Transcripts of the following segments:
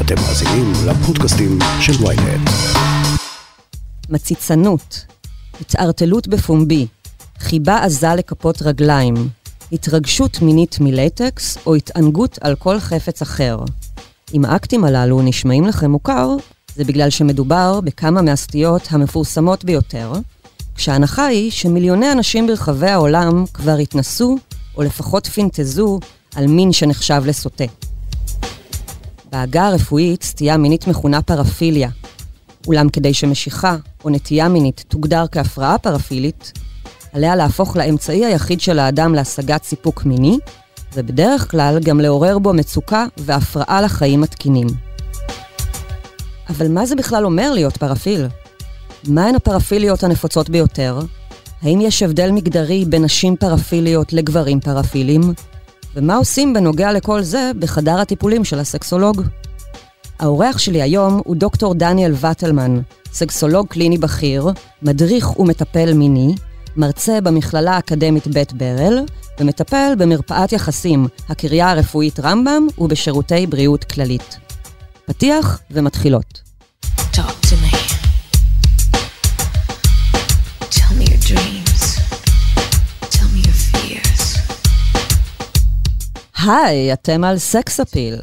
אתם מאזינים לפודקאסטים של ויינט. מציצנות, התערטלות בפומבי, חיבה עזה לכפות רגליים, התרגשות מינית מלטקס או התענגות על כל חפץ אחר. אם האקטים הללו נשמעים לכם מוכר, זה בגלל שמדובר בכמה מהסטיות המפורסמות ביותר, כשההנחה היא שמיליוני אנשים ברחבי העולם כבר התנסו, או לפחות פינטזו, על מין שנחשב לסוטה. בעגה הרפואית סטייה מינית מכונה פרפיליה. אולם כדי שמשיכה או נטייה מינית תוגדר כהפרעה פרפילית, עליה להפוך לאמצעי היחיד של האדם להשגת סיפוק מיני, ובדרך כלל גם לעורר בו מצוקה והפרעה לחיים התקינים. אבל מה זה בכלל אומר להיות פרפיל? מהן הפרפיליות הנפוצות ביותר? האם יש הבדל מגדרי בין נשים פרפיליות לגברים פרפילים? ומה עושים בנוגע לכל זה בחדר הטיפולים של הסקסולוג? האורח שלי היום הוא דוקטור דניאל וטלמן, סקסולוג קליני בכיר, מדריך ומטפל מיני, מרצה במכללה האקדמית בית ברל, ומטפל במרפאת יחסים, הקריה הרפואית רמב"ם ובשירותי בריאות כללית. פתיח ומתחילות. Talk to היי, אתם על סקס אפיל.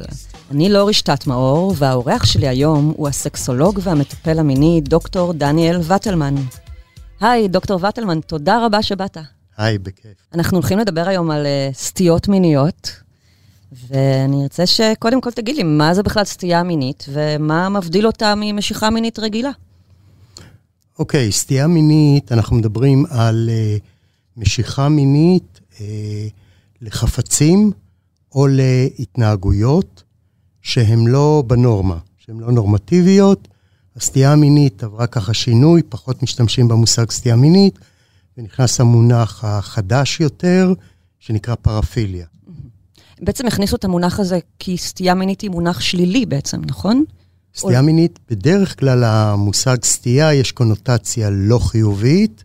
אני לא רשתת מאור, והאורח שלי היום הוא הסקסולוג והמטפל המיני דוקטור דניאל וטלמן. היי, דוקטור וטלמן, תודה רבה שבאת. היי, בכיף. אנחנו הולכים לדבר היום על uh, סטיות מיניות, ואני ארצה שקודם כל תגיד לי, מה זה בכלל סטייה מינית, ומה מבדיל אותה ממשיכה מינית רגילה? אוקיי, okay, סטייה מינית, אנחנו מדברים על uh, משיכה מינית uh, לחפצים או להתנהגויות שהן לא בנורמה, שהן לא נורמטיביות. הסטייה המינית עברה ככה שינוי, פחות משתמשים במושג סטייה מינית, ונכנס המונח החדש יותר, שנקרא פרפיליה. בעצם הכניסו את המונח הזה כי סטייה מינית היא מונח שלילי בעצם, נכון? סטייה או... מינית, בדרך כלל המושג סטייה יש קונוטציה לא חיובית,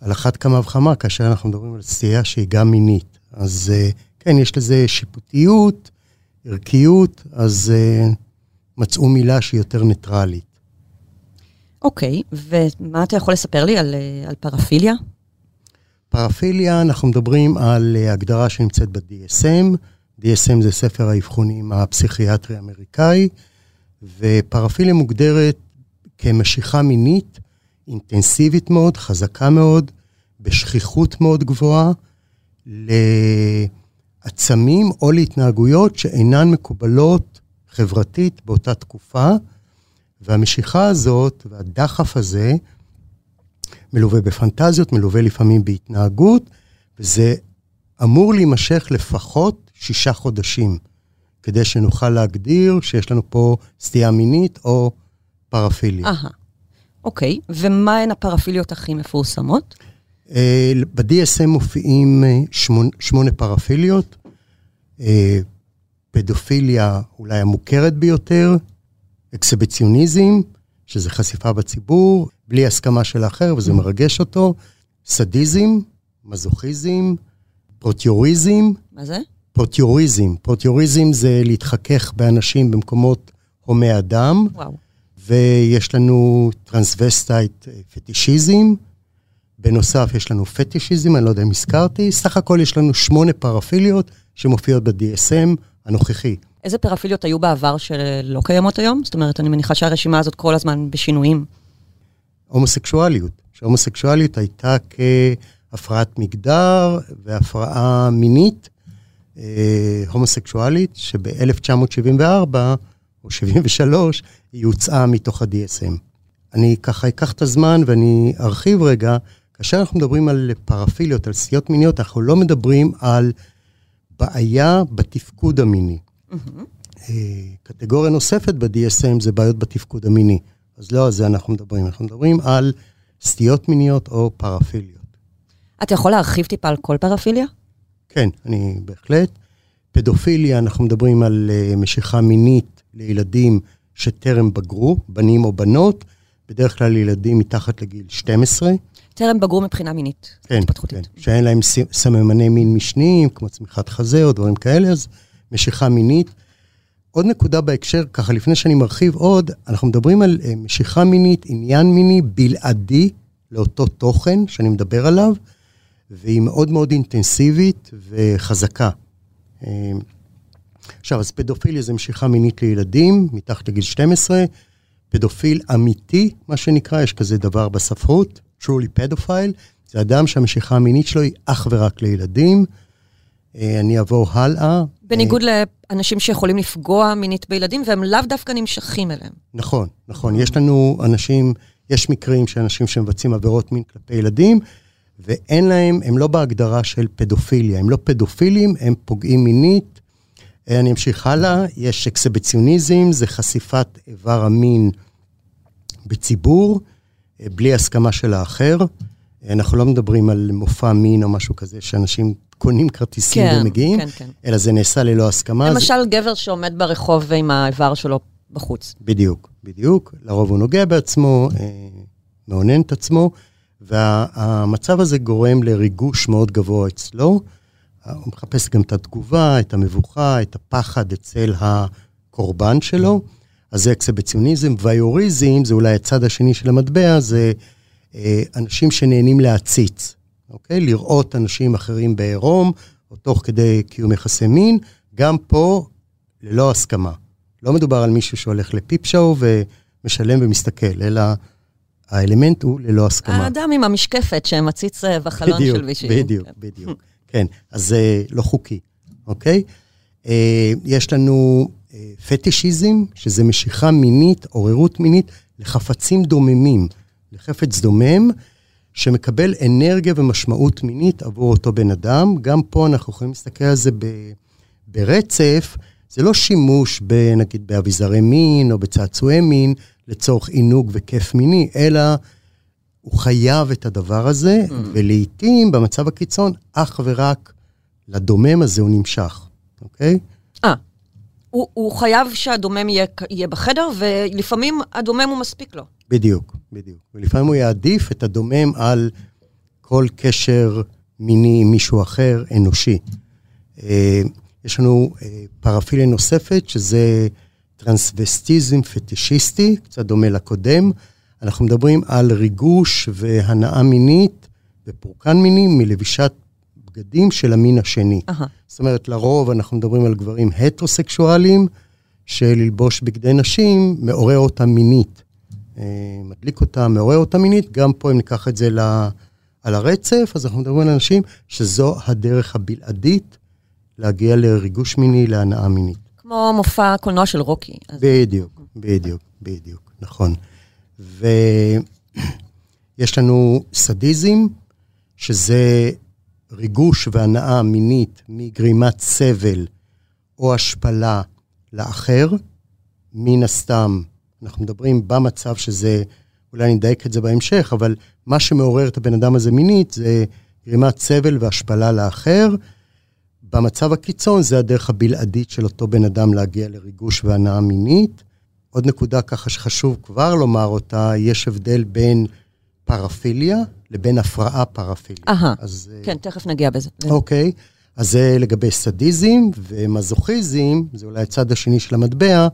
על אחת כמה וכמה, כאשר אנחנו מדברים על סטייה שהיא גם מינית. אז אה, כן, יש לזה שיפוטיות, ערכיות, אז uh, מצאו מילה שהיא יותר ניטרלית. אוקיי, okay, ומה אתה יכול לספר לי על, uh, על פרפיליה? פרפיליה, אנחנו מדברים על uh, הגדרה שנמצאת ב-DSM. DSM זה ספר האבחונים הפסיכיאטרי האמריקאי, ופרפיליה מוגדרת כמשיכה מינית אינטנסיבית מאוד, חזקה מאוד, בשכיחות מאוד גבוהה, לעצמים או להתנהגויות שאינן מקובלות חברתית באותה תקופה, והמשיכה הזאת והדחף הזה מלווה בפנטזיות, מלווה לפעמים בהתנהגות, וזה אמור להימשך לפחות שישה חודשים, כדי שנוכל להגדיר שיש לנו פה סטייה מינית או פרפיליה. אהה, אוקיי. ומהן הפרפיליות הכי מפורסמות? אה, ב-DSM מופיעים אה, שמונה פרפיליות. אה, פדופיליה אולי המוכרת ביותר, אקסביציוניזם, שזה חשיפה בציבור, בלי הסכמה של האחר, וזה מרגש אותו, סדיזם, מזוכיזם, פרוטריזם. מה זה? פרוטריזם. פרוטריזם זה להתחכך באנשים במקומות הומי אדם. וואו. ויש לנו transvestite fetishism. בנוסף, יש לנו פטישיזם, אני לא יודע אם הזכרתי. סך הכל יש לנו שמונה פרפיליות שמופיעות ב-DSM הנוכחי. איזה פרפיליות היו בעבר שלא קיימות היום? זאת אומרת, אני מניחה שהרשימה הזאת כל הזמן בשינויים. הומוסקשואליות. שהומוסקשואליות הייתה כהפרעת מגדר והפרעה מינית אה, הומוסקשואלית, שב-1974 או 73 היא הוצאה מתוך ה-DSM. אני ככה אקח את הזמן ואני ארחיב רגע. כאשר אנחנו מדברים על פרפיליות, על סטיות מיניות, אנחנו לא מדברים על בעיה בתפקוד המיני. Mm-hmm. קטגוריה נוספת ב-DSM זה בעיות בתפקוד המיני. אז לא על זה אנחנו מדברים, אנחנו מדברים על סטיות מיניות או פרפיליות. אתה יכול להרחיב טיפה על כל פרפיליה? כן, אני בהחלט. פדופיליה, אנחנו מדברים על uh, משיכה מינית לילדים שטרם בגרו, בנים או בנות, בדרך כלל ילדים מתחת לגיל 12. טרם בגרו מבחינה מינית, כן, התפתחותית. כן, שאין להם סממני מין משניים, כמו צמיחת חזה או דברים כאלה, אז משיכה מינית. עוד נקודה בהקשר, ככה לפני שאני מרחיב עוד, אנחנו מדברים על אה, משיכה מינית, עניין מיני בלעדי לאותו תוכן שאני מדבר עליו, והיא מאוד מאוד אינטנסיבית וחזקה. אה, עכשיו, אז פדופיליה זה משיכה מינית לילדים, מתחת לגיל 12. פדופיל אמיתי, מה שנקרא, יש כזה דבר בספרות, truly pedophile, זה אדם שהמשיכה המינית שלו היא אך ורק לילדים. אה, אני אעבור הלאה. בניגוד לאנשים שיכולים לפגוע מינית בילדים, והם לאו דווקא נמשכים אליהם. נכון, נכון. יש לנו אנשים, יש מקרים של אנשים שמבצעים עבירות מין כלפי ילדים, ואין להם, הם לא בהגדרה של פדופיליה. הם לא פדופילים, הם פוגעים מינית. אה, אני אמשיך הלאה, יש אקסביציוניזם, זה חשיפת איבר המין בציבור, בלי הסכמה של האחר. אנחנו לא מדברים על מופע מין או משהו כזה, שאנשים קונים כרטיסים כן, ומגיעים, כן, כן. אלא זה נעשה ללא הסכמה. למשל, זה... גבר שעומד ברחוב עם האיבר שלו בחוץ. בדיוק, בדיוק. לרוב הוא נוגע בעצמו, אה, מאונן את עצמו, והמצב הזה גורם לריגוש מאוד גבוה אצלו. הוא מחפש גם את התגובה, את המבוכה, את הפחד אצל הקורבן שלו. אז זה אקסביציוניזם. ויוריזם, זה אולי הצד השני של המטבע, זה אה, אנשים שנהנים להציץ, אוקיי? לראות אנשים אחרים בעירום, או תוך כדי קיום יחסי מין, גם פה ללא הסכמה. לא מדובר על מישהו שהולך לפיפ שואו ומשלם ומסתכל, אלא האלמנט הוא ללא הסכמה. האדם עם המשקפת שמציץ אה, בחלון בדיוק, של מישהו. בדיוק, כן. בדיוק. כן, אז זה לא חוקי, אוקיי? אה, יש לנו פטישיזם, שזה משיכה מינית, עוררות מינית, לחפצים דוממים. לחפץ דומם, שמקבל אנרגיה ומשמעות מינית עבור אותו בן אדם. גם פה אנחנו יכולים להסתכל על זה ב, ברצף. זה לא שימוש, ב, נגיד, באביזרי מין או בצעצועי מין לצורך עינוג וכיף מיני, אלא הוא חייב את הדבר הזה, mm. ולעיתים, במצב הקיצון, אך ורק לדומם הזה הוא נמשך, אוקיי? אה, הוא, הוא חייב שהדומם יהיה, יהיה בחדר, ולפעמים הדומם הוא מספיק לו. בדיוק, בדיוק. ולפעמים הוא יעדיף את הדומם על כל קשר מיני עם מישהו אחר, אנושי. אה, יש לנו אה, פרפיליה נוספת, שזה טרנסווסטיזם פטישיסטי, קצת דומה לקודם. אנחנו מדברים על ריגוש והנאה מינית ופורקן מיני מלבישת בגדים של המין השני. Uh-huh. זאת אומרת, לרוב אנחנו מדברים על גברים הטרוסקשואלים, שללבוש בגדי נשים מעורר אותם מינית. אה, מדליק אותם, מעורר אותם מינית, גם פה אם ניקח את זה ל... על הרצף, אז אנחנו מדברים על אנשים שזו הדרך הבלעדית להגיע לריגוש מיני, להנאה מינית. כמו מופע קולנוע של רוקי. אז... בדיוק, בדיוק, בדיוק, נכון. ויש לנו סדיזם, שזה ריגוש והנאה מינית מגרימת סבל או השפלה לאחר, מן הסתם, אנחנו מדברים במצב שזה, אולי אני אדייק את זה בהמשך, אבל מה שמעורר את הבן אדם הזה מינית זה גרימת סבל והשפלה לאחר. במצב הקיצון זה הדרך הבלעדית של אותו בן אדם להגיע לריגוש והנאה מינית. עוד נקודה ככה שחשוב כבר לומר אותה, יש הבדל בין פרפיליה לבין הפרעה פרפיליה. אהה, כן, תכף נגיע בזה. אוקיי, אז זה לגבי סדיזם ומזוכיזם, זה אולי הצד השני של המטבע.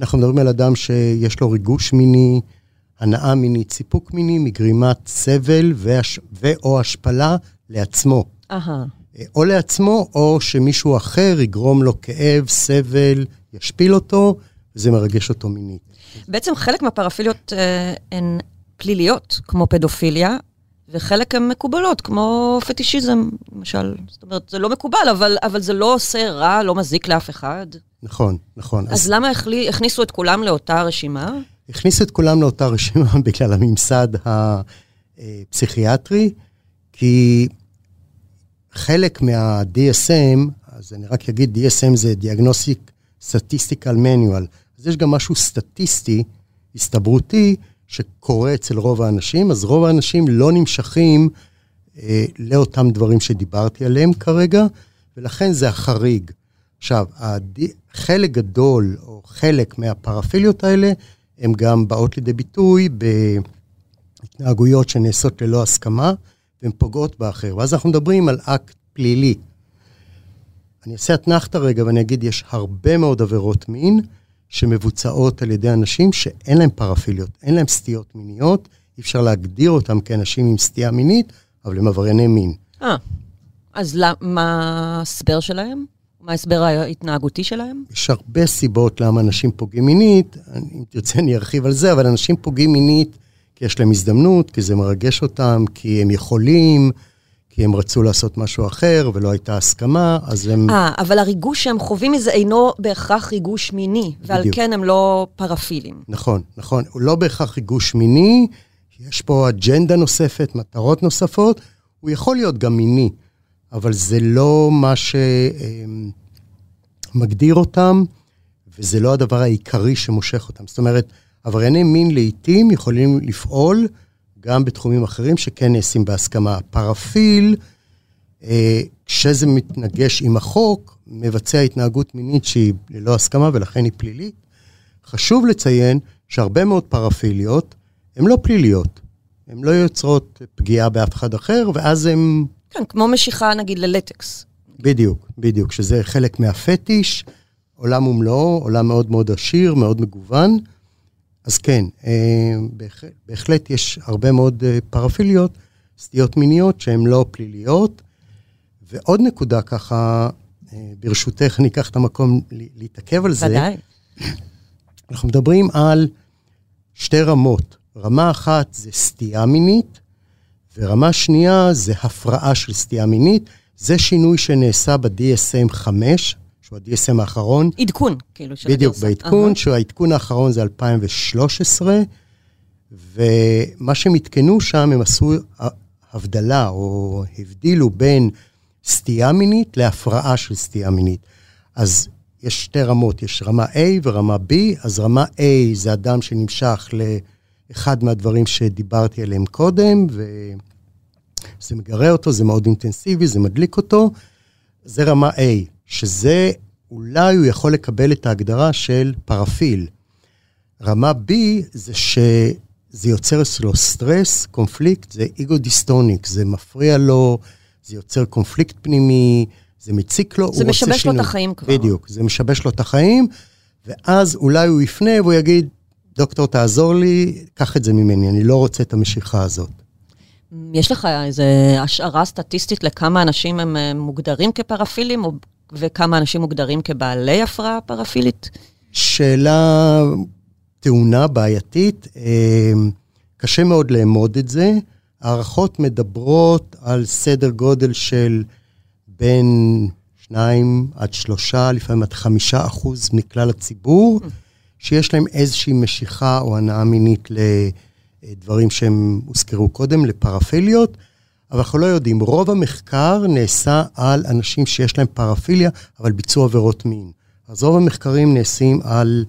אנחנו מדברים על אדם שיש לו ריגוש מיני, הנאה מינית, סיפוק מיני, מגרימת סבל והש... ו/או השפלה לעצמו. אהה. או לעצמו, או שמישהו אחר יגרום לו כאב, סבל, ישפיל אותו, וזה מרגש אותו מינית. בעצם חלק מהפרפיליות אה, הן פליליות, כמו פדופיליה, וחלק הן מקובלות, כמו פטישיזם, למשל. זאת אומרת, זה לא מקובל, אבל, אבל זה לא עושה רע, לא מזיק לאף אחד. נכון, נכון. אז, אז למה החלי, הכניסו את כולם לאותה רשימה? הכניסו את כולם לאותה רשימה בגלל הממסד הפסיכיאטרי, כי חלק מה-DSM, אז אני רק אגיד, DSM זה Diagnostic Statistical Manual, אז יש גם משהו סטטיסטי, הסתברותי, שקורה אצל רוב האנשים, אז רוב האנשים לא נמשכים אה, לאותם דברים שדיברתי עליהם כרגע, ולכן זה החריג. עכשיו, הד... חלק גדול, או חלק מהפרפיליות האלה, הן גם באות לידי ביטוי בהתנהגויות שנעשות ללא הסכמה, והן פוגעות באחר. ואז אנחנו מדברים על אקט פלילי. אני אעשה אתנחתא רגע ואני אגיד, יש הרבה מאוד עבירות מין שמבוצעות על ידי אנשים שאין להם פרפיליות, אין להם סטיות מיניות, אי אפשר להגדיר אותם כאנשים עם סטייה מינית, אבל הם עברייני מין. אה, אז מה ההסבר שלהם? מה ההסבר ההתנהגותי שלהם? יש הרבה סיבות למה אנשים פוגעים מינית, אם תרצה אני ארחיב על זה, אבל אנשים פוגעים מינית כי יש להם הזדמנות, כי זה מרגש אותם, כי הם יכולים, כי הם רצו לעשות משהו אחר ולא הייתה הסכמה, אז הם... אה, אבל הריגוש שהם חווים מזה אינו בהכרח ריגוש מיני, ועל בדיוק. כן הם לא פרפילים. נכון, נכון. הוא לא בהכרח ריגוש מיני, יש פה אג'נדה נוספת, מטרות נוספות, הוא יכול להיות גם מיני, אבל זה לא מה שמגדיר אותם, וזה לא הדבר העיקרי שמושך אותם. זאת אומרת, עברייני מין לעיתים יכולים לפעול גם בתחומים אחרים שכן נעשים בהסכמה. פרפיל, אה, כשזה מתנגש עם החוק, מבצע התנהגות מינית שהיא ללא הסכמה ולכן היא פלילית. חשוב לציין שהרבה מאוד פרפיליות הן לא פליליות. הן לא יוצרות פגיעה באף אחד אחר, ואז הן... כן, כמו משיכה נגיד ללטקס. בדיוק, בדיוק, שזה חלק מהפטיש, עולם ומלואו, עולם מאוד מאוד עשיר, מאוד מגוון. אז כן, אה, בהחלט יש הרבה מאוד אה, פרפיליות, סטיות מיניות שהן לא פליליות. ועוד נקודה ככה, אה, ברשותך, אני אקח את המקום להתעכב על זה. ודאי. אנחנו מדברים על שתי רמות. רמה אחת זה סטייה מינית, ורמה שנייה זה הפרעה של סטייה מינית. זה שינוי שנעשה ב-DSM 5, שהוא ה-DSM האחרון. עדכון, כאילו, של בדיוק, בעדכון, uh-huh. שהעדכון האחרון זה 2013, ומה שהם עדכנו שם, הם עשו הבדלה, או הבדילו בין סטייה מינית להפרעה של סטייה מינית. אז יש שתי רמות, יש רמה A ורמה B, אז רמה A זה אדם שנמשך לאחד מהדברים שדיברתי עליהם קודם, וזה מגרה אותו, זה מאוד אינטנסיבי, זה מדליק אותו. זה רמה A. שזה אולי הוא יכול לקבל את ההגדרה של פרפיל. רמה B זה שזה יוצר אצלו סטרס, קונפליקט, זה ego dystonic, זה מפריע לו, זה יוצר קונפליקט פנימי, זה מציק לו, זה משבש לו את החיים כבר. בדיוק, זה משבש לו את החיים, ואז אולי הוא יפנה והוא יגיד, דוקטור, תעזור לי, קח את זה ממני, אני לא רוצה את המשיכה הזאת. יש לך איזו השערה סטטיסטית לכמה אנשים הם מוגדרים כפרפילים, או וכמה אנשים מוגדרים כבעלי הפרעה פרפילית? שאלה טעונה, בעייתית. אמ, קשה מאוד לאמוד את זה. הערכות מדברות על סדר גודל של בין 2 עד 3, לפעמים עד 5 אחוז מכלל הציבור, שיש להם איזושהי משיכה או הנאה מינית לדברים שהם הוזכרו קודם, לפרפיליות. אבל אנחנו לא יודעים. רוב המחקר נעשה על אנשים שיש להם פרפיליה, אבל ביצעו עבירות מין. אז רוב המחקרים נעשים על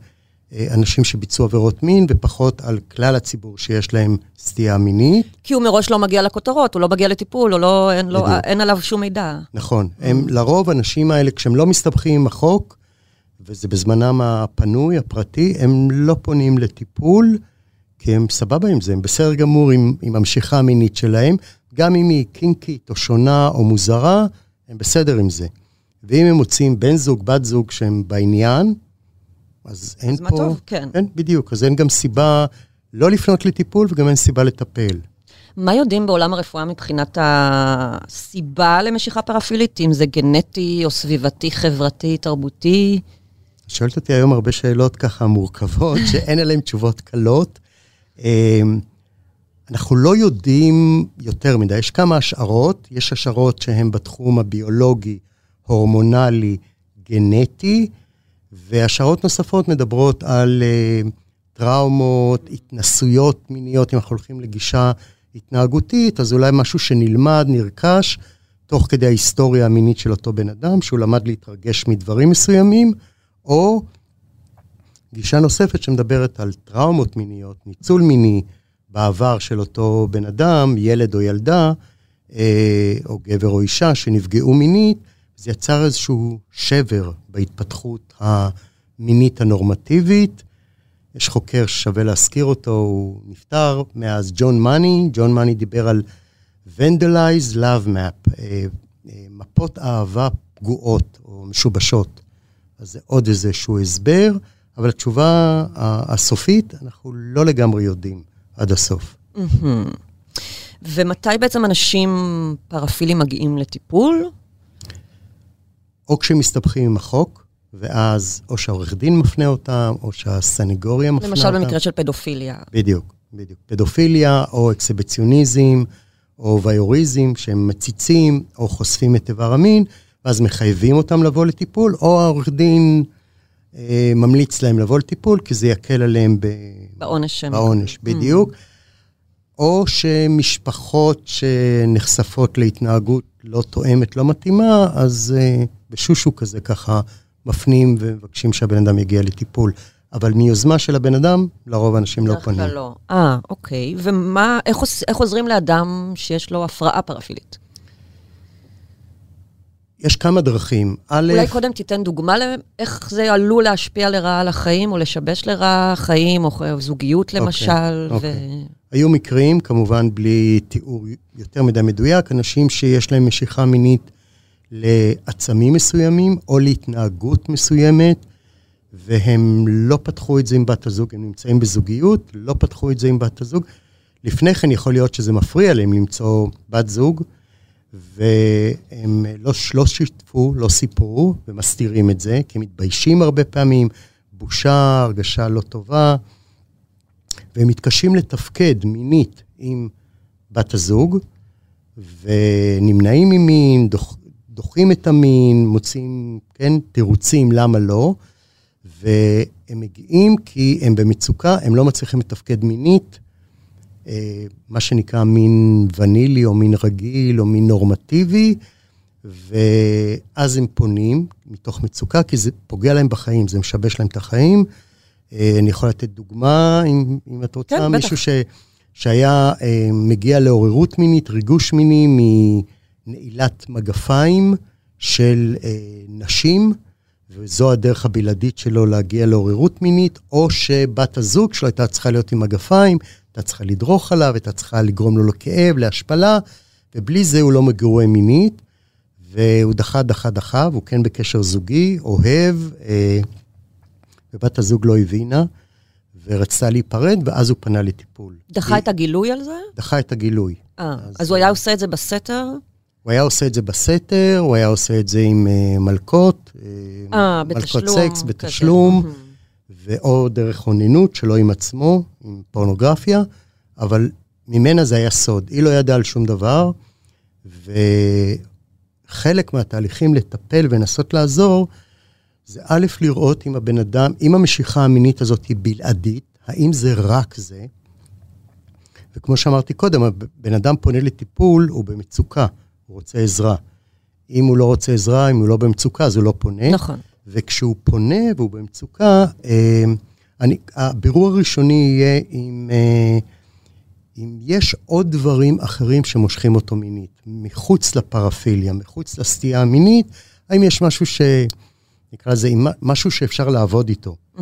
אה, אנשים שביצעו עבירות מין, ופחות על כלל הציבור שיש להם סטייה מינית. כי הוא מראש לא מגיע לכותרות, הוא לא מגיע לטיפול, לא, אין, לא, אין עליו שום מידע. נכון. הם, לרוב, האנשים האלה, כשהם לא מסתבכים עם החוק, וזה בזמנם הפנוי, הפרטי, הם לא פונים לטיפול, כי הם סבבה עם זה, הם בסדר גמור עם, עם המשיכה המינית שלהם, גם אם היא קינקית או שונה או מוזרה, הם בסדר עם זה. ואם הם מוצאים בן זוג, בת זוג שהם בעניין, אז אין אז פה... אז מה טוב, כן. כן, בדיוק. אז אין גם סיבה לא לפנות לטיפול וגם אין סיבה לטפל. מה יודעים בעולם הרפואה מבחינת הסיבה למשיכה פרפילית, אם זה גנטי או סביבתי, חברתי, תרבותי? שואלת אותי היום הרבה שאלות ככה מורכבות, שאין עליהן תשובות קלות. אמ, אנחנו לא יודעים יותר מדי, יש כמה השערות, יש השערות שהן בתחום הביולוגי, הורמונלי, גנטי, והשערות נוספות מדברות על uh, טראומות, התנסויות מיניות, אם אנחנו הולכים לגישה התנהגותית, אז אולי משהו שנלמד, נרכש, תוך כדי ההיסטוריה המינית של אותו בן אדם, שהוא למד להתרגש מדברים מסוימים, או גישה נוספת שמדברת על טראומות מיניות, ניצול מיני, בעבר של אותו בן אדם, ילד או ילדה, אה, או גבר או אישה, שנפגעו מינית, זה יצר איזשהו שבר בהתפתחות המינית הנורמטיבית. יש חוקר ששווה להזכיר אותו, הוא נפטר מאז ג'ון מאני. ג'ון מאני דיבר על Vandalized Love Map, אה, אה, מפות אהבה פגועות או משובשות. אז זה עוד איזשהו הסבר, אבל התשובה הסופית, אנחנו לא לגמרי יודעים עד הסוף. ומתי בעצם אנשים פרפילים מגיעים לטיפול? או כשמסתבכים עם החוק, ואז או שהעורך דין מפנה אותם, או שהסנגוריה מפנה למשל אותם. למשל במקרה של פדופיליה. בדיוק, בדיוק. פדופיליה, או אקסיביציוניזם, או ויוריזם, שהם מציצים, או חושפים את איבר המין, ואז מחייבים אותם לבוא לטיפול, או העורך דין ממליץ להם לבוא לטיפול, כי זה יקל עליהם ב... בעונש. בעונש, בדיוק. Mm. או שמשפחות שנחשפות להתנהגות לא תואמת, לא מתאימה, אז אה, בשושו כזה ככה מפנים ומבקשים שהבן אדם יגיע לטיפול. אבל מיוזמה של הבן אדם, לרוב אנשים לא פונים. דרך כלל לא. אה, אוקיי. ומה, איך, איך עוזרים לאדם שיש לו הפרעה פרפילית? יש כמה דרכים. א', אולי קודם תיתן דוגמה לאיך זה עלול להשפיע לרעה על החיים, או לשבש לרעה חיים, או זוגיות אוקיי, למשל. אוקיי, ו... אוקיי. היו מקרים, כמובן בלי תיאור יותר מדי מדויק, אנשים שיש להם משיכה מינית לעצמים מסוימים, או להתנהגות מסוימת, והם לא פתחו את זה עם בת הזוג, הם נמצאים בזוגיות, לא פתחו את זה עם בת הזוג. לפני כן יכול להיות שזה מפריע להם למצוא בת זוג, והם לא, לא שיתפו, לא סיפרו, ומסתירים את זה, כי הם מתביישים הרבה פעמים, בושה, הרגשה לא טובה, והם מתקשים לתפקד מינית עם בת הזוג, ונמנעים ממין, דוח, דוחים את המין, מוצאים, כן, תירוצים למה לא, והם מגיעים כי הם במצוקה, הם לא מצליחים לתפקד מינית, מה שנקרא מין ונילי או מין רגיל או מין נורמטיבי, ואז הם פונים מתוך מצוקה, כי זה פוגע להם בחיים, זה משבש להם את החיים. אה, אני יכול לתת דוגמה, אם, אם את רוצה, כן, מישהו ש, שהיה אה, מגיע לעוררות מינית, ריגוש מיני מנעילת מגפיים של נשים, וזו הדרך הבלעדית שלו להגיע לעוררות מינית, או שבת הזוג שלו הייתה צריכה להיות עם מגפיים, הייתה צריכה לדרוך עליו, הייתה צריכה לגרום לו לכאב, להשפלה, ובלי זה הוא לא מגורה מינית, והוא דחה, דחה, דחה, והוא כן בקשר זוגי, אוהב, אה, ובת הזוג לא הבינה, ורצתה להיפרד, ואז הוא פנה לטיפול. דחה היא... את הגילוי על זה? דחה את הגילוי. אה, אז, אז הוא היה עושה את זה בסתר? הוא היה עושה את זה בסתר, הוא היה עושה את זה עם uh, מלכות. אה, בתשלום. מלכות סקס, בתשלום. כזה. ואו דרך אוננות, שלא עם עצמו, עם פורנוגרפיה, אבל ממנה זה היה סוד. היא לא ידעה על שום דבר, וחלק מהתהליכים לטפל ולנסות לעזור, זה א', לראות אם הבן אדם, אם המשיכה המינית הזאת היא בלעדית, האם זה רק זה, וכמו שאמרתי קודם, הבן אדם פונה לטיפול, הוא במצוקה, הוא רוצה עזרה. אם הוא לא רוצה עזרה, אם הוא לא במצוקה, אז הוא לא פונה. נכון. וכשהוא פונה והוא במצוקה, אה, אני, הבירור הראשוני יהיה אם, אה, אם יש עוד דברים אחרים שמושכים אותו מינית, מחוץ לפרפיליה, מחוץ לסטייה המינית, האם יש משהו ש... נקרא לזה, משהו שאפשר לעבוד איתו. Mm-hmm.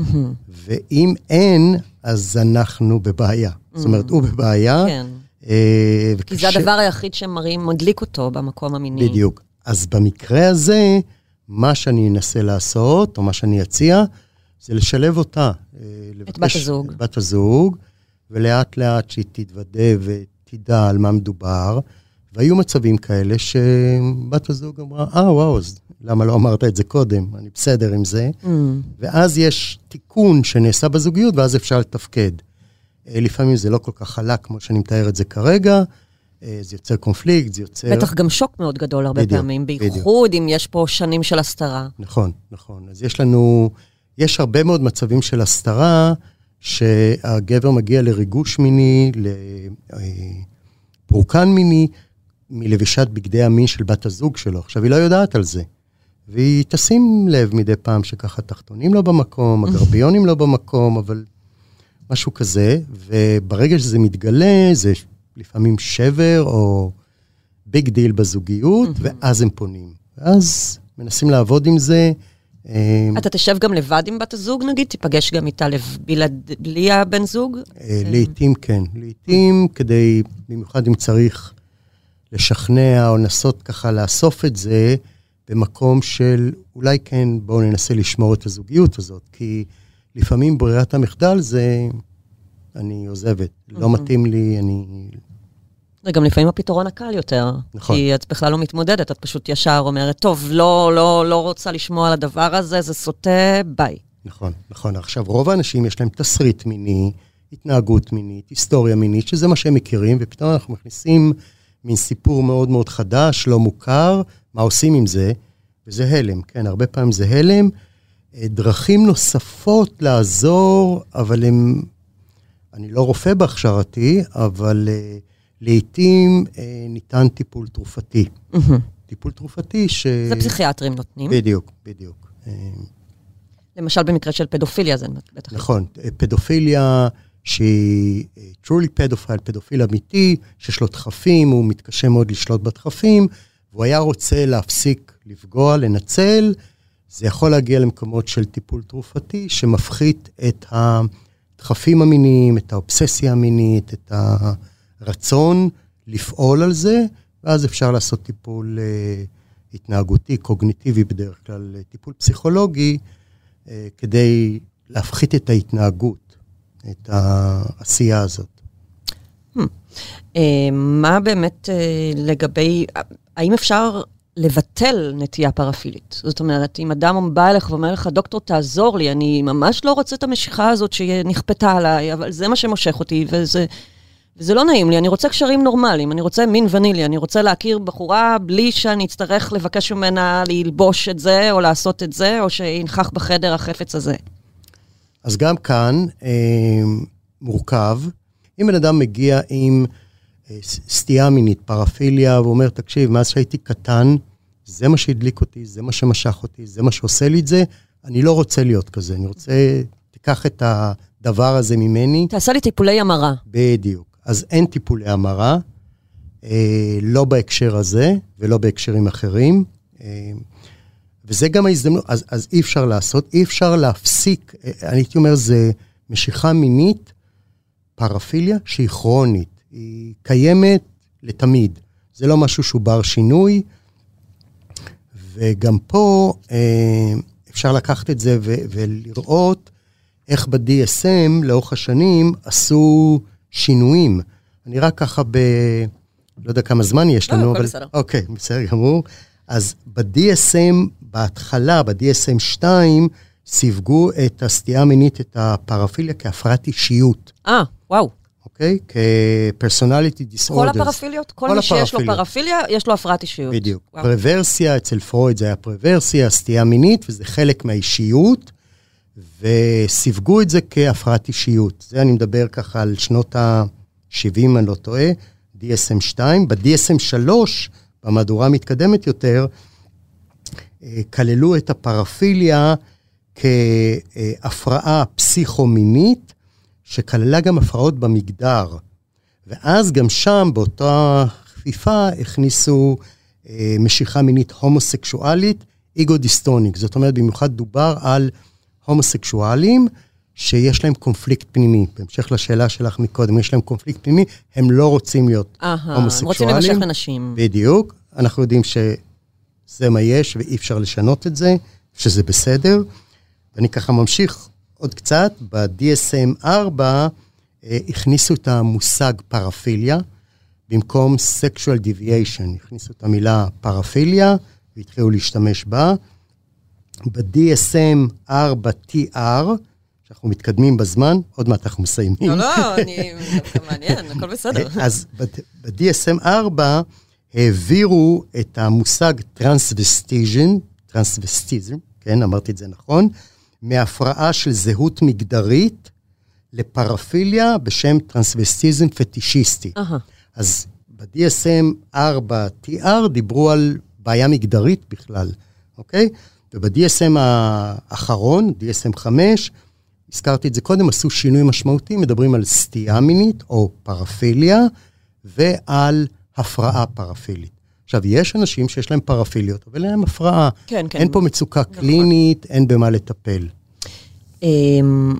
ואם אין, אז אנחנו בבעיה. Mm-hmm. זאת אומרת, הוא בבעיה. כן. אה, וכש... כי זה הדבר היחיד שמראים, מדליק אותו במקום המיני. בדיוק. אז במקרה הזה, מה שאני אנסה לעשות, או מה שאני אציע, זה לשלב אותה. אה, את בת הזוג. את בת הזוג, ולאט לאט שהיא תתוודה ותדע על מה מדובר. והיו מצבים כאלה שבת הזוג אמרה, אה, וואו, אז למה לא אמרת את זה קודם? אני בסדר עם זה. Mm. ואז יש תיקון שנעשה בזוגיות, ואז אפשר לתפקד. אה, לפעמים זה לא כל כך חלק כמו שאני מתאר את זה כרגע, זה יוצר קונפליקט, זה יוצר... בטח גם שוק מאוד גדול הרבה בדיוק, פעמים, בייחוד אם יש פה שנים של הסתרה. נכון, נכון. אז יש לנו, יש הרבה מאוד מצבים של הסתרה, שהגבר מגיע לריגוש מיני, לפורקן אה, מיני, מלבישת בגדי המין של בת הזוג שלו. עכשיו, היא לא יודעת על זה. והיא תשים לב מדי פעם שככה תחתונים לא במקום, הגרביונים לא במקום, אבל משהו כזה, וברגע שזה מתגלה, זה לפעמים שבר או big deal בזוגיות, אהמ. ואז הם פונים. ואז מנסים לעבוד עם זה. אה, אתה תשב גם לבד עם בת הזוג, נגיד? תיפגש גם איתה בלי הבן זוג? אה, לעתים כן. לעתים, כדי, במיוחד אם צריך לשכנע או לנסות ככה לאסוף את זה, במקום של אולי כן, בואו ננסה לשמור את הזוגיות הזאת, כי לפעמים ברירת המחדל זה, אני עוזבת, לא מתאים לי, אני... זה גם לפעמים הפתרון הקל יותר. נכון. כי את בכלל לא מתמודדת, את פשוט ישר אומרת, טוב, לא, לא, לא רוצה לשמוע על הדבר הזה, זה סוטה, ביי. נכון, נכון. עכשיו, רוב האנשים יש להם תסריט מיני, התנהגות מינית, היסטוריה מינית, שזה מה שהם מכירים, ופתאום אנחנו מכניסים מין סיפור מאוד מאוד חדש, לא מוכר, מה עושים עם זה? וזה הלם, כן, הרבה פעמים זה הלם. אה, דרכים נוספות לעזור, אבל הם... אני לא רופא בהכשרתי, אבל uh, לעתים uh, ניתן טיפול תרופתי. טיפול תרופתי ש... זה פסיכיאטרים נותנים. בדיוק, בדיוק. למשל במקרה של פדופיליה זה בטח. נכון, פדופיליה שהיא truly pedophile, פדופיל אמיתי, שיש לו דחפים, הוא מתקשה מאוד לשלוט בדחפים, והוא היה רוצה להפסיק לפגוע, לנצל, זה יכול להגיע למקומות של טיפול תרופתי שמפחית את הדחפים המיניים, את האובססיה המינית, את הרצון לפעול על זה, ואז אפשר לעשות טיפול uh, התנהגותי, קוגניטיבי בדרך כלל, טיפול פסיכולוגי, uh, כדי להפחית את ההתנהגות, את העשייה הזאת. Hmm. Uh, מה באמת uh, לגבי, האם אפשר לבטל נטייה פרפילית. זאת אומרת, אם אדם בא אליך ואומר לך, דוקטור, תעזור לי, אני ממש לא רוצה את המשיכה הזאת שנכפתה עליי, אבל זה מה שמושך אותי, וזה, וזה לא נעים לי, אני רוצה קשרים נורמליים, אני רוצה מין ונילי, אני רוצה להכיר בחורה בלי שאני אצטרך לבקש ממנה ללבוש את זה, או לעשות את זה, או שינכח בחדר החפץ הזה. אז גם כאן אה, מורכב. אם בן אדם מגיע עם... סטייה מינית, פרפיליה, והוא אומר, תקשיב, מאז שהייתי קטן, זה מה שהדליק אותי, זה מה שמשך אותי, זה מה שעושה לי את זה, אני לא רוצה להיות כזה, אני רוצה, תיקח את הדבר הזה ממני. תעשה לי טיפולי המרה. בדיוק. אז אין טיפולי המרה, אה, לא בהקשר הזה ולא בהקשרים אחרים. אה, וזה גם ההזדמנות, אז, אז אי אפשר לעשות, אי אפשר להפסיק, אה, אני הייתי אומר, זה משיכה מינית, פרפיליה שהיא כרונית. היא קיימת לתמיד. זה לא משהו שהוא בר שינוי, וגם פה אה, אפשר לקחת את זה ו- ולראות איך ב-DSM לאורך השנים עשו שינויים. אני רק ככה ב... לא יודע כמה זמן יש לא, לנו, אבל... בסדר. אוקיי, בסדר גמור. אז ב-DSM, בהתחלה, ב-DSM 2, סיווגו את הסטייה המינית, את הפרפיליה, כהפרעת אישיות. אה, וואו. אוקיי? כ-personality disorders. כל הפרפיליות? כל, כל מי שיש לו פרפיליה, יש לו הפרעת אישיות. בדיוק. וואו. פרוורסיה, אצל פרויד זה היה פרוורסיה, סטייה מינית, וזה חלק מהאישיות, וסיווגו את זה כהפרעת אישיות. זה אני מדבר ככה על שנות ה-70, אני לא טועה, DSM 2. ב-DSM 3, במהדורה המתקדמת יותר, אה, כללו את הפרפיליה כהפרעה פסיכומינית, שכללה גם הפרעות במגדר. ואז גם שם, באותה חפיפה, הכניסו אה, משיכה מינית הומוסקשואלית, איגו-דיסטוניק. זאת אומרת, במיוחד דובר על הומוסקשואלים שיש להם קונפליקט פנימי. בהמשך לשאלה שלך מקודם, יש להם קונפליקט פנימי, הם לא רוצים להיות Aha, הומוסקשואלים. רוצים למשך לנשים. בדיוק. אנחנו יודעים שזה מה יש ואי אפשר לשנות את זה, שזה בסדר. ואני ככה ממשיך עוד קצת, ב-DSM 4 אה, הכניסו את המושג פרפיליה, במקום sexual deviation, הכניסו את המילה פרפיליה והתחילו להשתמש בה. ב-DSM 4TR, שאנחנו מתקדמים בזמן, עוד מעט אנחנו מסיימים. לא, לא, אני... זה מעניין, הכל בסדר. אז ב-DSM 4 העבירו את המושג טרנסווסטיזם, טרנסווסטיזם, כן, אמרתי את זה נכון, מהפרעה של זהות מגדרית לפרפיליה בשם טרנסווסטיזם פטישיסטי. Aha. אז ב-DSM 4TR דיברו על בעיה מגדרית בכלל, אוקיי? וב-DSM האחרון, DSM 5, הזכרתי את זה קודם, עשו שינוי משמעותי, מדברים על סטייה מינית או פרפיליה ועל הפרעה פרפילית. עכשיו, יש אנשים שיש להם פרפיליות, אבל אין להם הפרעה. כן, כן. אין פה מצוקה נכון. קלינית, אין במה לטפל. אמ,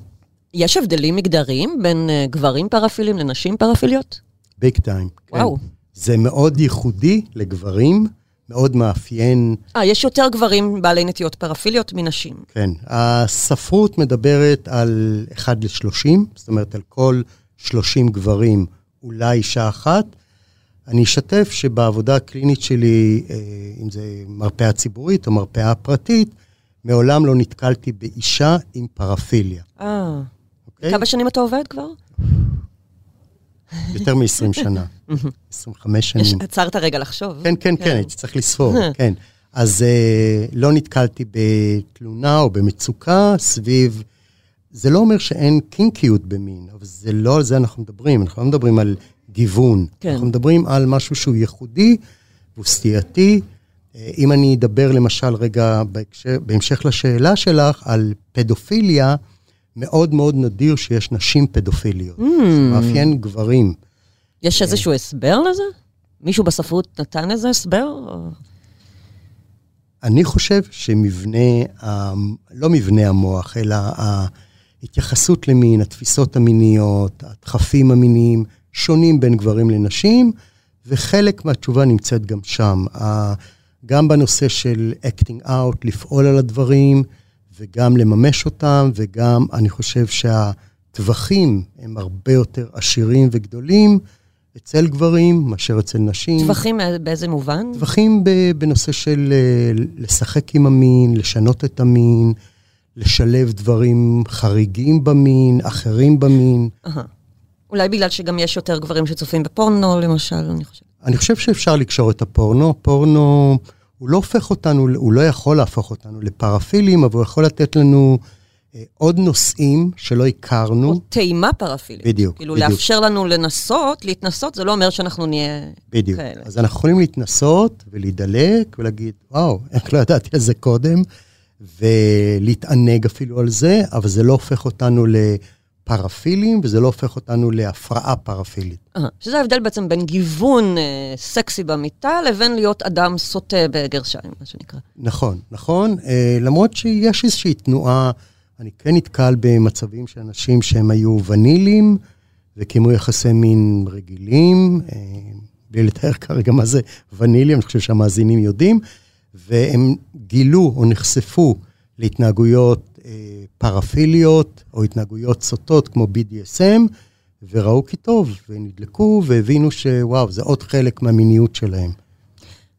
יש הבדלים מגדריים בין אה, גברים פרפילים לנשים פרפיליות? ביג טיים. וואו. כן. זה מאוד ייחודי לגברים, מאוד מאפיין. אה, יש יותר גברים בעלי נטיות פרפיליות מנשים. כן. הספרות מדברת על 1 ל-30, זאת אומרת, על כל 30 גברים אולי אישה אחת. אני אשתף שבעבודה הקלינית שלי, אה, אם זה מרפאה ציבורית או מרפאה פרטית, מעולם לא נתקלתי באישה עם פרפיליה. אה. Okay? כמה שנים אתה עובד כבר? יותר מ-20 שנה, 25 שנים. יש, עצרת רגע לחשוב. כן, כן, כן, הייתי צריך לספור, כן. אז uh, לא נתקלתי בתלונה או במצוקה סביב... זה לא אומר שאין קינקיות במין, אבל זה לא על זה אנחנו מדברים. אנחנו לא מדברים על גיוון. כן. אנחנו מדברים על משהו שהוא ייחודי והוא סטייתי. אה, אם אני אדבר למשל רגע בהקשר, בהמשך לשאלה שלך על פדופיליה, מאוד מאוד נדיר שיש נשים פדופיליות. Mm. זה מאפיין גברים. יש אה, איזשהו הסבר לזה? מישהו בספרות נתן איזה הסבר? אני חושב שמבנה, לא מבנה המוח, אלא ההתייחסות למין, התפיסות המיניות, הדחפים המיניים, שונים בין גברים לנשים, וחלק מהתשובה נמצאת גם שם. גם בנושא של acting out, לפעול על הדברים, וגם לממש אותם, וגם אני חושב שהטווחים הם הרבה יותר עשירים וגדולים אצל גברים מאשר אצל נשים. טווחים באיזה מובן? טווחים בנושא של אה, לשחק עם המין, לשנות את המין, לשלב דברים חריגים במין, אחרים במין. Uh-huh. אולי בגלל שגם יש יותר גברים שצופים בפורנו, למשל, אני חושבת. אני חושב שאפשר לקשור את הפורנו. פורנו, הוא לא הופך אותנו, הוא לא יכול להפוך אותנו לפרפילים, אבל הוא יכול לתת לנו אה, עוד נושאים שלא הכרנו. או טעימה פרפילית. בדיוק, כאילו, בדיוק. לאפשר לנו לנסות, להתנסות, זה לא אומר שאנחנו נהיה בדיוק. כאלה. אז אנחנו יכולים להתנסות ולהידלק ולהגיד, וואו, איך לא ידעתי על זה קודם, ולהתענג אפילו על זה, אבל זה לא הופך אותנו ל... פרפילים, וזה לא הופך אותנו להפרעה פרפילית. אה, שזה ההבדל בעצם בין גיוון אה, סקסי במיטה לבין להיות אדם סוטה בגרשיים, מה שנקרא. נכון, נכון. אה, למרות שיש איזושהי תנועה, אני כן נתקל במצבים של אנשים שהם היו ונילים וקיימו יחסי מין רגילים, אה, בלי לתאר כרגע מה זה ונילי, אני חושב שהמאזינים יודעים, והם גילו או נחשפו להתנהגויות פרפיליות או התנהגויות סוטות כמו BDSM, וראו כי טוב, ונדלקו והבינו שוואו, זה עוד חלק מהמיניות שלהם.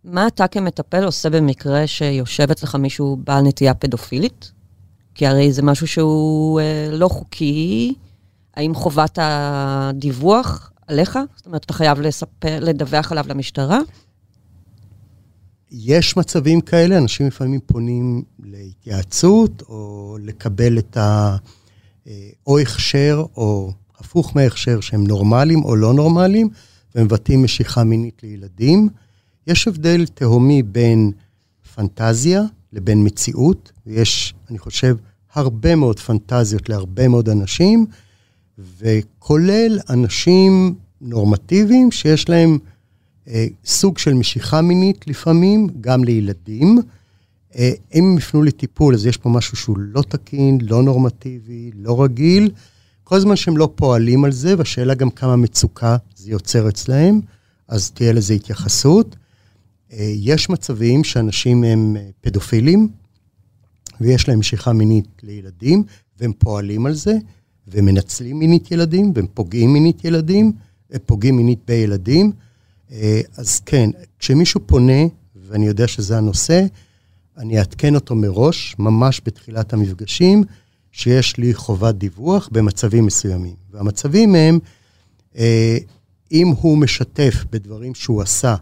מה אתה כמטפל עושה במקרה שיושב אצלך מישהו בעל נטייה פדופילית? כי הרי זה משהו שהוא אה, לא חוקי. האם חובת הדיווח עליך? זאת אומרת, אתה חייב לספר, לדווח עליו למשטרה? יש מצבים כאלה, אנשים לפעמים פונים להתייעצות, או לקבל את ה... אה, או הכשר, או הפוך מהכשר, שהם נורמליים או לא נורמליים, ומבטאים משיכה מינית לילדים. יש הבדל תהומי בין פנטזיה לבין מציאות, ויש, אני חושב, הרבה מאוד פנטזיות להרבה מאוד אנשים, וכולל אנשים נורמטיביים שיש להם סוג של משיכה מינית לפעמים, גם לילדים. אה, אם יפנו לטיפול, אז יש פה משהו שהוא לא תקין, לא נורמטיבי, לא רגיל. כל זמן שהם לא פועלים על זה, והשאלה גם כמה מצוקה זה יוצר אצלהם, אז תהיה לזה התייחסות. אה, יש מצבים שאנשים הם פדופילים, ויש להם משיכה מינית לילדים, והם פועלים על זה, ומנצלים מינית ילדים, והם פוגעים מינית ילדים, פוגעים מינית בילדים. אה, אז כן, כשמישהו פונה, ואני יודע שזה הנושא, אני אעדכן אותו מראש, ממש בתחילת המפגשים, שיש לי חובת דיווח במצבים מסוימים. והמצבים הם, אה, אם הוא משתף בדברים שהוא עשה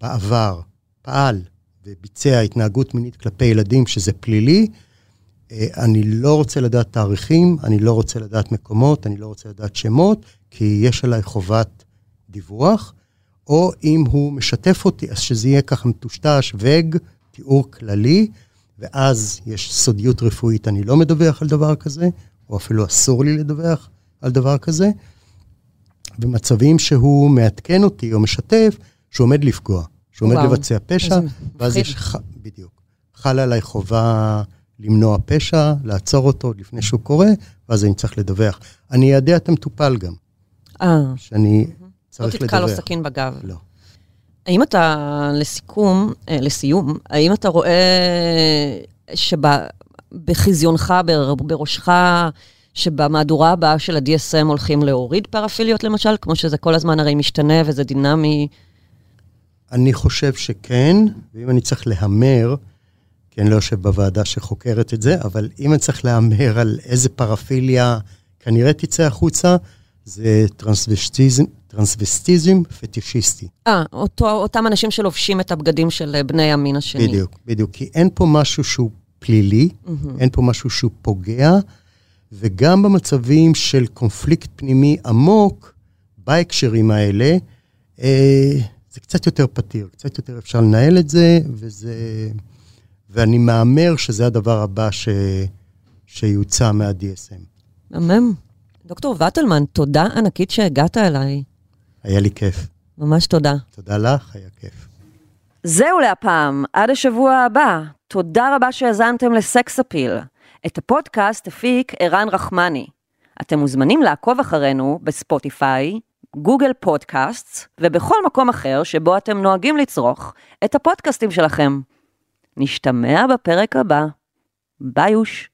בעבר, פעל וביצע התנהגות מינית כלפי ילדים, שזה פלילי, אה, אני לא רוצה לדעת תאריכים, אני לא רוצה לדעת מקומות, אני לא רוצה לדעת שמות, כי יש עליי חובת דיווח. או אם הוא משתף אותי, אז שזה יהיה ככה מטושטש, וג, תיאור כללי, ואז יש סודיות רפואית, אני לא מדווח על דבר כזה, או אפילו אסור לי לדווח על דבר כזה. במצבים שהוא מעדכן אותי או משתף, שהוא עומד לפגוע, שהוא עומד לבצע פשע, ואז יש, ח... בדיוק, חלה עליי חובה למנוע פשע, לעצור אותו לפני שהוא קורה, ואז אני צריך לדווח. אני איידע את המטופל גם. אה. שאני צריך לא תתקע לו סכין בגב. לא. האם אתה, לסיכום, אה, לסיום, האם אתה רואה שבחזיונך, בראשך, שבמהדורה הבאה של ה-DSM הולכים להוריד פרפיליות למשל, כמו שזה כל הזמן הרי משתנה וזה דינמי? אני חושב שכן, ואם אני צריך להמר, כי אני לא יושב בוועדה שחוקרת את זה, אבל אם אני צריך להמר על איזה פרפיליה כנראה תצא החוצה, זה טרנסווסטיזם, טרנסווסטיזם פטישיסטי. אה, אותם אנשים שלובשים את הבגדים של בני המין השני. בדיוק, בדיוק. כי אין פה משהו שהוא פלילי, mm-hmm. אין פה משהו שהוא פוגע, וגם במצבים של קונפליקט פנימי עמוק, בהקשרים האלה, אה, זה קצת יותר פתיר, קצת יותר אפשר לנהל את זה, וזה... ואני מהמר שזה הדבר הבא ש... שיוצא מה-DSM. מהמם. דוקטור וטלמן, תודה ענקית שהגעת אליי. היה לי כיף. ממש תודה. תודה לך, היה כיף. זהו להפעם, עד השבוע הבא. תודה רבה שהאזנתם לסקס אפיל. את הפודקאסט הפיק ערן רחמני. אתם מוזמנים לעקוב אחרינו בספוטיפיי, גוגל פודקאסט ובכל מקום אחר שבו אתם נוהגים לצרוך את הפודקאסטים שלכם. נשתמע בפרק הבא. ביוש.